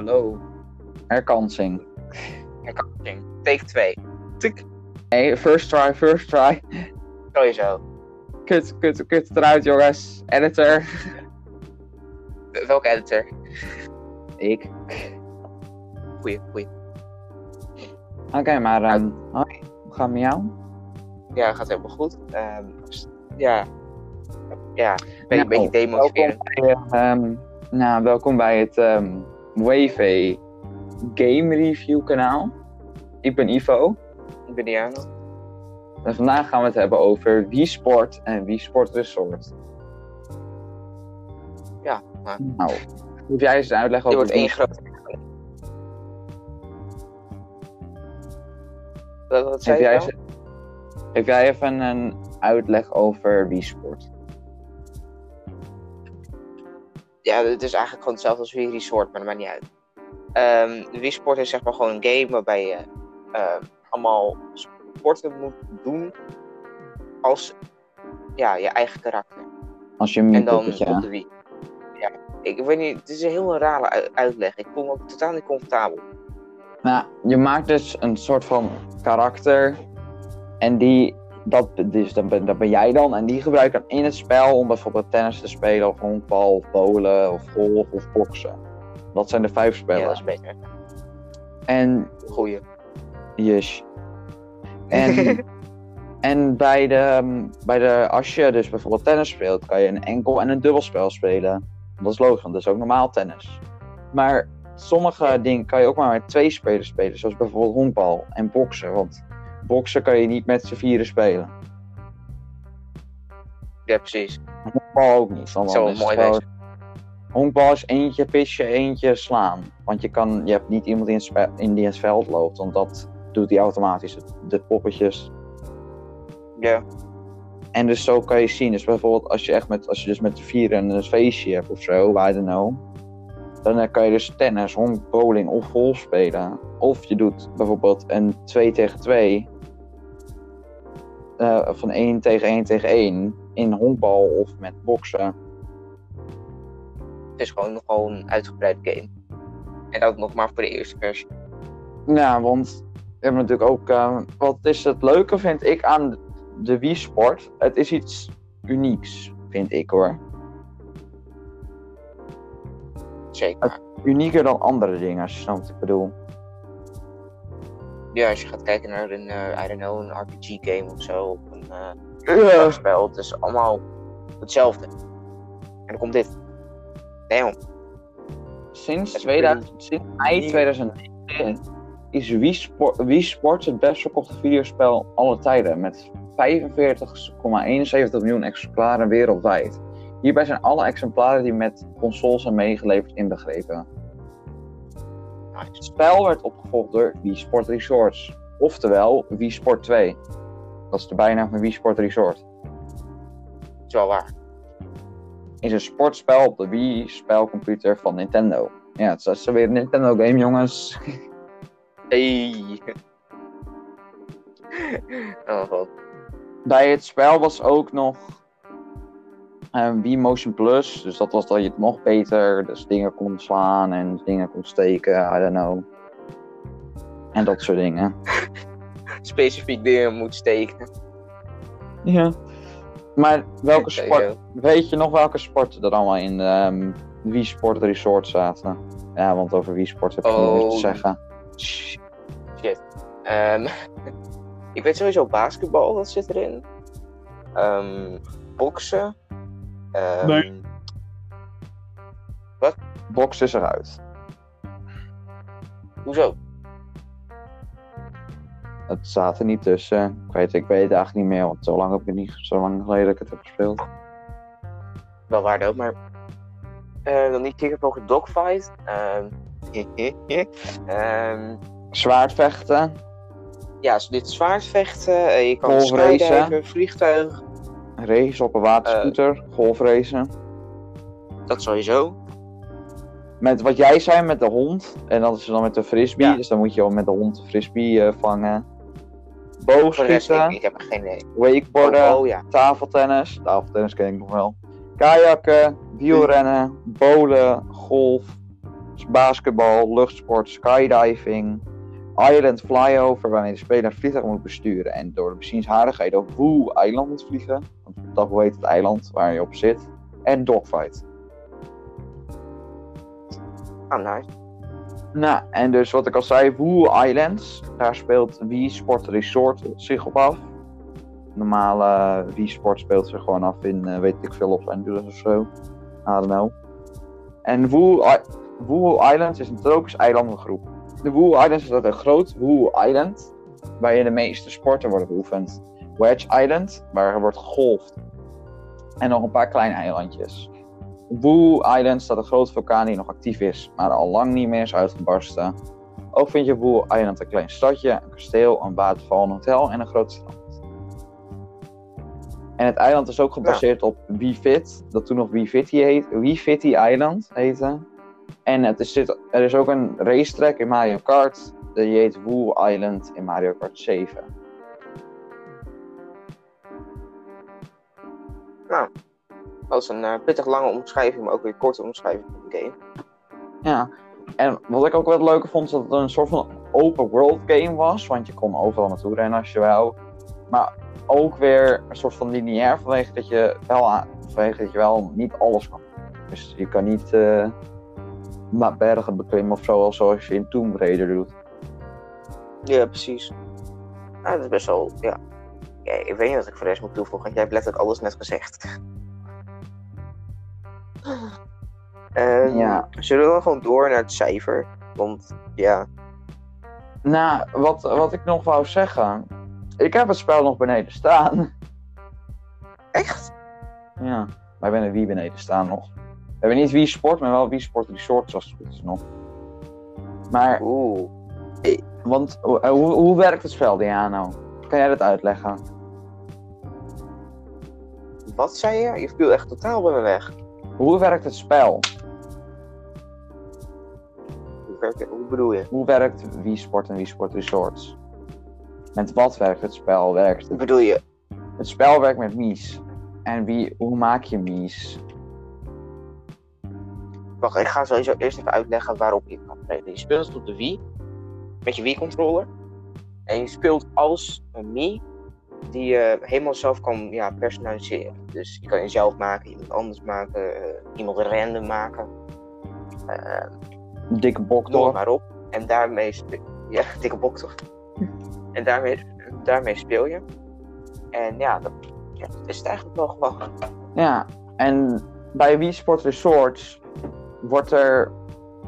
hallo. Herkansing. Herkansing. Take 2. Tik. Hey, first try, first try. Sowieso. Kut, kut, kut eruit, jongens. Editor. Welke editor? Ik. Goeie, goeie. Oké, maar ehm hoi. Hoe gaat het met jou? Ja, gaat helemaal goed. S- ja. Ja, een beetje, Nou, een beetje demotiverend. Welkom bij, ehm, nou, welkom bij het Wave Game Review kanaal. Ik ben Ivo. Ik ben Diana. En vandaag gaan we het hebben over Wii Sport en Wii Sport Resort. Ja, maar Nou, geef jij eens een uitleg over wordt één grote... Wat, wat Geef zei jij, je eens- nou? geef jij even een uitleg over Wii Sport? Ja, het is eigenlijk gewoon hetzelfde als Wii Resort, maar dat maakt niet uit. De Wii Sport is zeg maar gewoon een game waarbij je ehm, allemaal sporten moet doen als ja, je eigen karakter. Als je En dan mini-poppetje, op de Wii. Ja, ik weet niet, het is een heel rare uitleg. Ik voel me ook totaal niet comfortabel. Nou, je maakt dus een soort van karakter. En die, dat, dus dat, ben, dat ben jij dan. En die gebruik je dan in het spel om bijvoorbeeld tennis te spelen, of honkbal, of bowlen, of golf, of boksen. Dat zijn de vijf Ja, spellen. dat is beter. En, Goeie. yes. En, en bij, de, bij de, als je dus bijvoorbeeld tennis speelt, kan je een enkel en een dubbelspel spelen. Dat is logisch, want dat is ook normaal tennis. Maar sommige dingen kan je ook maar met twee spelers spelen, zoals bijvoorbeeld honkbal en boksen. Want boksen kan je niet met z'n vieren spelen. Ja, precies. Honkbal ook niet. Want Zo mooi gewoon- bezig. Honkbal is eentje pitchen, eentje slaan. Want je, kan, je hebt niet iemand in, spe- in die in het veld loopt, want dat doet hij automatisch. De poppetjes Ja, En dus zo kan je zien, dus bijvoorbeeld als je echt met, als je dus met de vieren een feestje hebt of zo, I don't know. Dan eh, kan je dus tennis, honk, bowling of golf spelen. Of je doet bijvoorbeeld een 2 tegen 2. Eh, van 1 tegen 1 tegen 1 in honkbal of met boksen. het is gewoon nogal een uitgebreid game. En ook nog maar voor de eerste versie. Ja, want we hebben natuurlijk ook. eh, wat is het leuke, vind ik, aan de Wii Sport? Het is iets unieks, vind ik hoor. Zeker. Unieker dan andere dingen, als je snapt wat ik bedoel. Ja, als je gaat kijken naar een, eh, I don't know, een RPG game of zo. Of een uh, spel. Het is allemaal hetzelfde. En dan komt dit. Damn. Sinds, Het 2000, sinds mei nieuw. 2009 is Wii, Sport, Wii Sports het best verkochte videospel alle tijden. Met 45,71 miljoen exemplaren wereldwijd. Hierbij zijn alle exemplaren die met consoles zijn meegeleverd inbegrepen. Het spel werd opgevolgd door Wii Sport Resorts. Oftewel Wii Sport 2. Dat is de bijnaam van Wii Sport Resort. is wel waar. Is een sportspel op de Wii spelcomputer van Nintendo. Ja, het is weer een Nintendo game jongens. Hey. oh god. Bij het spel was ook nog eh, Wii Motion Plus. Dus dat was dat je het nog beter dus dingen kon slaan en dingen kon steken. I don't know. En dat soort dingen. Specifiek dingen moet steken. Ja. Maar welke sport... Weet je nog welke sporten er allemaal in ehm Wii Sport Resort zaten? Ja, want over Wii Sport heb meer Oh. te zeggen. Shit. Ehm, ik weet sowieso basketbal, dat zit erin. Ehm boksen. Ehm, Nee. Box is eruit. Hoezo? Het staat er niet tussen. Ik weet, ik weet het eigenlijk niet meer, want zo lang heb ik niet, zo lang geleden dat ik het heb gespeeld. Wel waar ook, maar. eh, dan niet over dogfight. Ehm ehm, Zwaardvechten, ja, dus dit is zwaardvechten. eh, je kan skydiven, vliegtuig. Race op een waterscooter, golfracen. Dat sowieso. Met wat jij zei met de hond, en dat is dan met de frisbee, Ja. dus dan moet je al met de hond de frisbee eh, vangen. Rest, ik, Boogschieten, ik heb er geen idee. wakeboarden, Oh, oh ja. tafeltennis, tafeltennis ken ik nog wel. Kajakken, wielrennen, bowlen, golf, basketbal, luchtsport, skydiving, island flyover, waarmee de speler een vliegtuig moet besturen en door de bezienswaardigheden op Woe-eiland moet vliegen. Want dat heet het eiland waar je op zit. En dogfight. Ah, nice. Nou, en dus wat ik al zei, Woe Islands, daar speelt Wii Sport Resort zich op af. Normale Wii Sport speelt zich gewoon af in, eh, weet ik veel, Los Angeles of zo. I don't know. En Woe, Woe Islands is een tropisch eilandengroep. De Woe Islands is een groot Woe Island, waar de meeste sporten worden beoefend. Wedge Island, waar er wordt gegolfd. En nog een paar kleine eilandjes. Op Woe Island staat een grote vulkaan die nog actief is, maar al lang niet meer is uitgebarsten. Ook vind je op Woe Island een klein stadje, een kasteel, een waterval, een hotel en een groot strand. En het eiland is ook gebaseerd op Wii Fit, dat toen nog Wii Fitty heet, Wii Fitty Island heette. En het is, zit- er is ook een racetrack in Mario Kart, die heet Woe Island in Mario Kart 7. Dat is een eh, pittig lange omschrijving, maar ook weer korte omschrijving van de game. Ja, en wat ik ook wel leuker vond, is dat het een soort van open world game was. Want je kon overal naartoe rennen als je wou. Maar ook weer een soort van lineair vanwege dat je wel, vanwege dat je wel niet alles kan. Dus je kan niet eh, bergen beklimmen of zo, zoals je in Tomb Raider doet. Ja, precies. Ah, dat is best wel, ja. ja. Ik weet niet wat ik voor de rest moet toevoegen, want jij hebt letterlijk alles net gezegd. Ehm, Ja. Zullen we dan gewoon door naar het cijfer? Want ja, Nou, wat, wat ik nog wou zeggen. Ik heb het spel nog beneden staan. echt? Ja, wij hebben wie beneden staan nog. We hebben niet wie sport, maar wel wie sport resort zoals het goed is nog. Maar Oeh. Want hoe, eh, hoe, hoe werkt het spel, Diano? Kan jij dat uitleggen? Wat zei je? Je viel echt totaal bij me weg. Hoe werkt het spel? Hoe, werkt hoe bedoel je? Hoe werkt Wii Sport en Wii Sport Resorts? Met wat werkt het spel? Werkt het? bedoel je? het spel werkt met Mies. En wie, hoe maak je Mies? Wacht, ik ga sowieso eerst even uitleggen waarop je kan spelen. Je speelt het op de Wii, met je Wii-controller. En je speelt als een Mii die je helemaal zelf kan ja, personaliseren. Dus je kan jezelf maken, iemand anders maken, eh, iemand random maken. Eh, Dikke bok toch? maar op. En daarmee speel Ja, dikke bok toch? en daarmee, daarmee speel je. En ja, dat, ja, dat is het eigenlijk wel gewoon. Ja, en bij Wii Sport Resorts wordt er.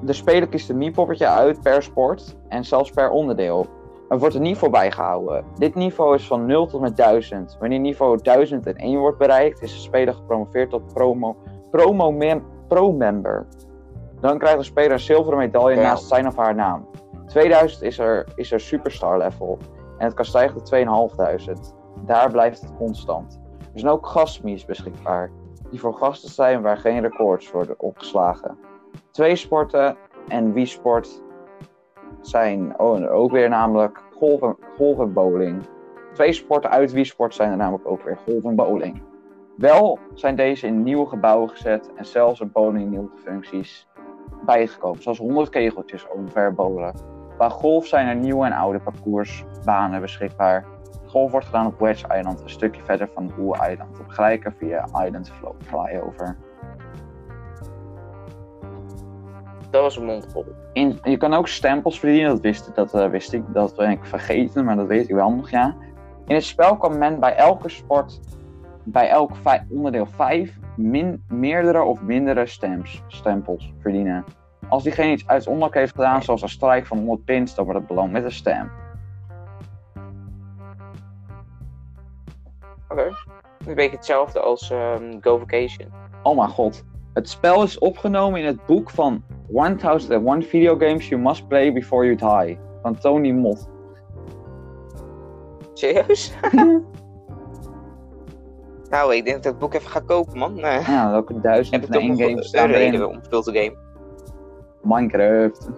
De speler kiest een Mii-poppetje uit per sport en zelfs per onderdeel. Er wordt een niveau bijgehouden. Dit niveau is van 0 tot met 1000. Wanneer niveau 1001 wordt bereikt, is de speler gepromoveerd tot promo, promo mem- pro-member. Dan krijgt de speler een zilveren medaille Ja. naast zijn of haar naam. 2000 is er, is er superstar level. En het kan stijgen tot 2500. Daar blijft het constant. Er zijn ook gastmies beschikbaar, die voor gasten zijn waar geen records worden opgeslagen. Twee sporten en Wii Sport zijn oh, ook weer namelijk golf en, bowling. Twee sporten uit Wii Sport zijn er namelijk ook weer golf en bowling. Wel zijn deze in nieuwe gebouwen gezet en zelfs een bowling nieuwe functies bijgekomen, zoals 100 kegeltjes omver bowlen. Qua golf zijn er nieuwe en oude parcoursbanen beschikbaar. Golf wordt gedaan op Wedge Island, een stukje verder van Woe Island. Te begrijpen via Island Flow Flyover. Dat was een mondvol. In, je kan ook stempels verdienen, dat wist, ik- dat, eh, wist ik. Dat ben ik vergeten, maar dat weet ik wel nog, ja. In het spel kan men bij elke sport, bij elk vij- onderdeel 5, min, meerdere of mindere stamps, stempels verdienen. Als diegene iets uitzonderlijk heeft gedaan, zoals een strike van 100 pins, dan wordt het beloond met een stamp. Oké. Een beetje hetzelfde als ehm Go Vacation. Oh mijn god. Het spel is opgenomen in het boek van 1001 Video Games You Must Play Before You Die. Van Tony Mott. Serieus? nou, ik denk dat ik het boek even ga kopen, man. Eh, Ja, welke duizend en één game een staan reden erin. om veel te gamen. Minecraft.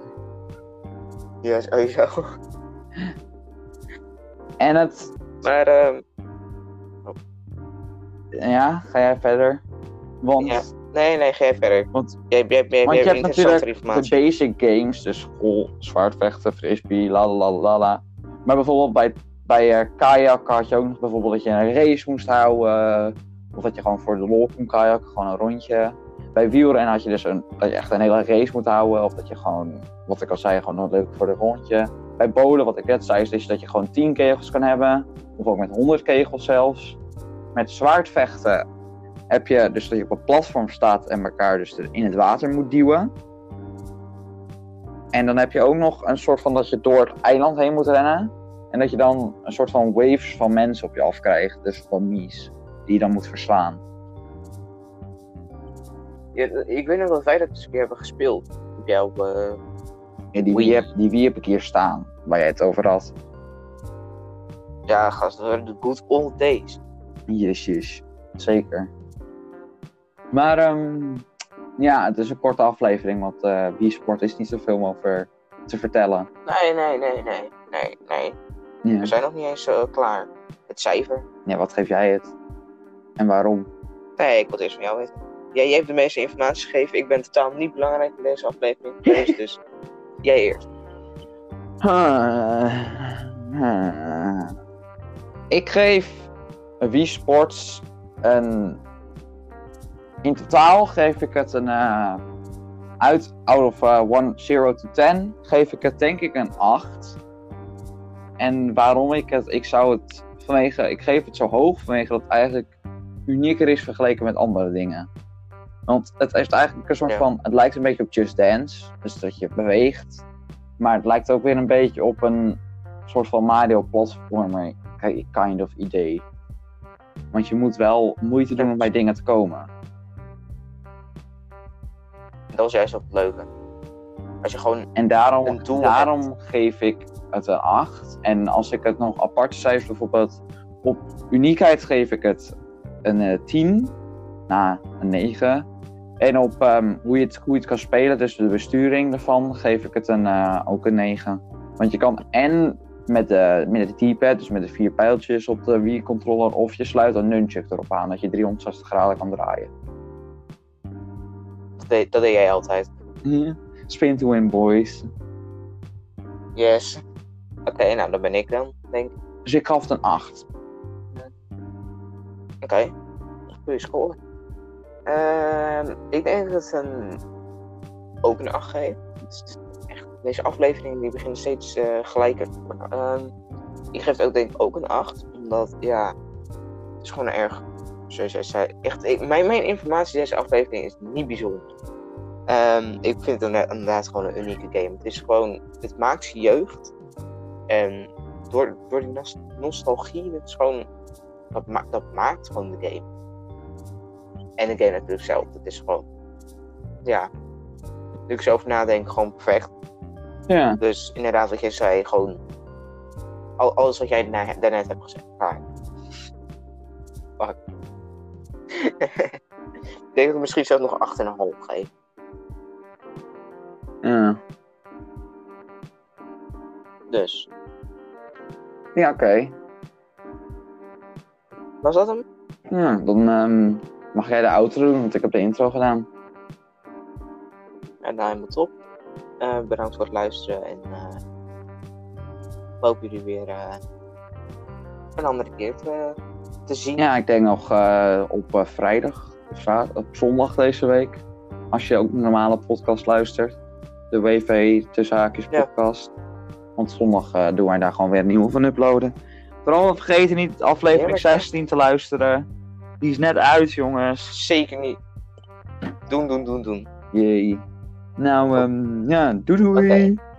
Ja, sowieso. En het... Maar ehm, Ja, ga jij verder? Want Ja. Nee, nee, ga even verder. Want, Jij, jij, jij, want je hebt natuurlijk de basic games, dus school, zwaardvechten, frisbee, la la la la. Maar bijvoorbeeld bij, bij eh, kajak had je ook nog bijvoorbeeld dat je een race moest houden. Of dat je gewoon voor de lol kon kajak, gewoon een rondje. Bij wielrennen had je dus een, dat je echt een hele race moet houden. Of dat je gewoon, wat ik al zei, gewoon nog leuk voor de rondje. Bij bolen, wat ik net zei, is dat je gewoon 10 kegels kan hebben. Of ook met 100 kegels zelfs. Met zwaardvechten heb je dus dat je op een platform staat en elkaar dus in het water moet duwen. En dan heb je ook nog een soort van dat je door het eiland heen moet rennen. En dat je dan een soort van waves van mensen op je afkrijgt. Dus van mies. Die je dan moet verslaan. Ja, ik weet nog dat wij dat eens een keer hebben gespeeld. Op jouw... Ja, die. Wii, heb, die Wii heb ik hier staan. Waar jij het over had. Ja, gast, dat waren de good old days. Jezus. Zeker. Maar ehm, ja, het is een korte aflevering. Want eh Wii Sport is niet zoveel over te vertellen. Nee, nee, nee, nee, nee, nee. Ja. We zijn nog niet eens eh, klaar. Het cijfer. ja, wat geef jij het? En waarom? Nee, ik wil het eerst van jou weten. Jij, jij hebt de meeste informatie gegeven. Ik ben totaal niet belangrijk in deze aflevering geweest, dus jij eerst. Ik geef Wii Sports een. In totaal geef ik het een. eh, uit out of eh, one, 0 to 10 geef ik het denk ik een 8. En waarom ik het. Ik zou het vanwege. Ik geef het zo hoog vanwege dat het eigenlijk unieker is vergeleken met andere dingen. Want het is eigenlijk een soort Ja. van. Het lijkt een beetje op Just Dance. Dus dat je beweegt. Maar het lijkt ook weer een beetje op een soort van Mario platformer ki- kind of idee. Want je moet wel moeite doen om bij dingen te komen. Dat was juist ook het leuke. Als je gewoon... En daarom, Een doel daarom geef ik het een 8. En als ik het nog apart cijfer bijvoorbeeld op uniekheid geef ik het een eh, 10. Na een 9. En op ehm, hoe, je het, hoe je het kan spelen, dus de besturing ervan, geef ik het een, eh, ook een 9. Want je kan en met de, met de T-pad, dus met de vier pijltjes op de Wii-controller, of je sluit een nunchuk erop aan, dat je 360 graden kan draaien. Dat deed, dat deed jij altijd. Spin to win, boys. Yes. Oké, nou, dat ben ik dan, denk ik. Dus ik gaf het een 8. Oké. Goeie score. Ehm, ik denk dat het een... Ook een 8 geeft. Deze aflevering die begint steeds eh, gelijker. Ehm, ik geef het ook denk ik ook een 8. Omdat, ja... Het is gewoon erg... Zoals jij zei. Echt, mijn, mijn informatie deze aflevering is niet bijzonder. Ehm, ik vind het inderdaad- gewoon een unieke game. Het is gewoon... Het maakt je jeugd. En door, door die nos- nostalgie, het is gewoon dat, ma- dat maakt gewoon de game. En de game natuurlijk zelf. Het is gewoon, ja, nu ik zo over nadenk, gewoon perfect. Ja. Dus inderdaad, wat jij zei, gewoon al, alles wat jij daarnet hebt gezegd. Klaar. Fuck. ik denk dat ik misschien zelfs nog 8,5 geef. Ja, Dus, ja oké. was dat hem? Ja, dan ehm, mag jij de outro doen, want ik heb de intro gedaan. En nou helemaal top. Eh, bedankt voor het luisteren en eh ik hoop jullie weer eh, een andere keer te, te zien. Ja, ik denk nog op vrijdag op zondag deze week. Als je ook een normale podcast luistert. De WV tussen haakjes Ja. podcast. Want zondag doen wij daar gewoon weer een nieuwe van uploaden. Vooral vergeten niet aflevering Ja, maar- 16 te luisteren. Die is net uit, jongens. Zeker niet. Doen, doen, doen, doen. Jee. Nou, ehm, ja, doei doei. Oké.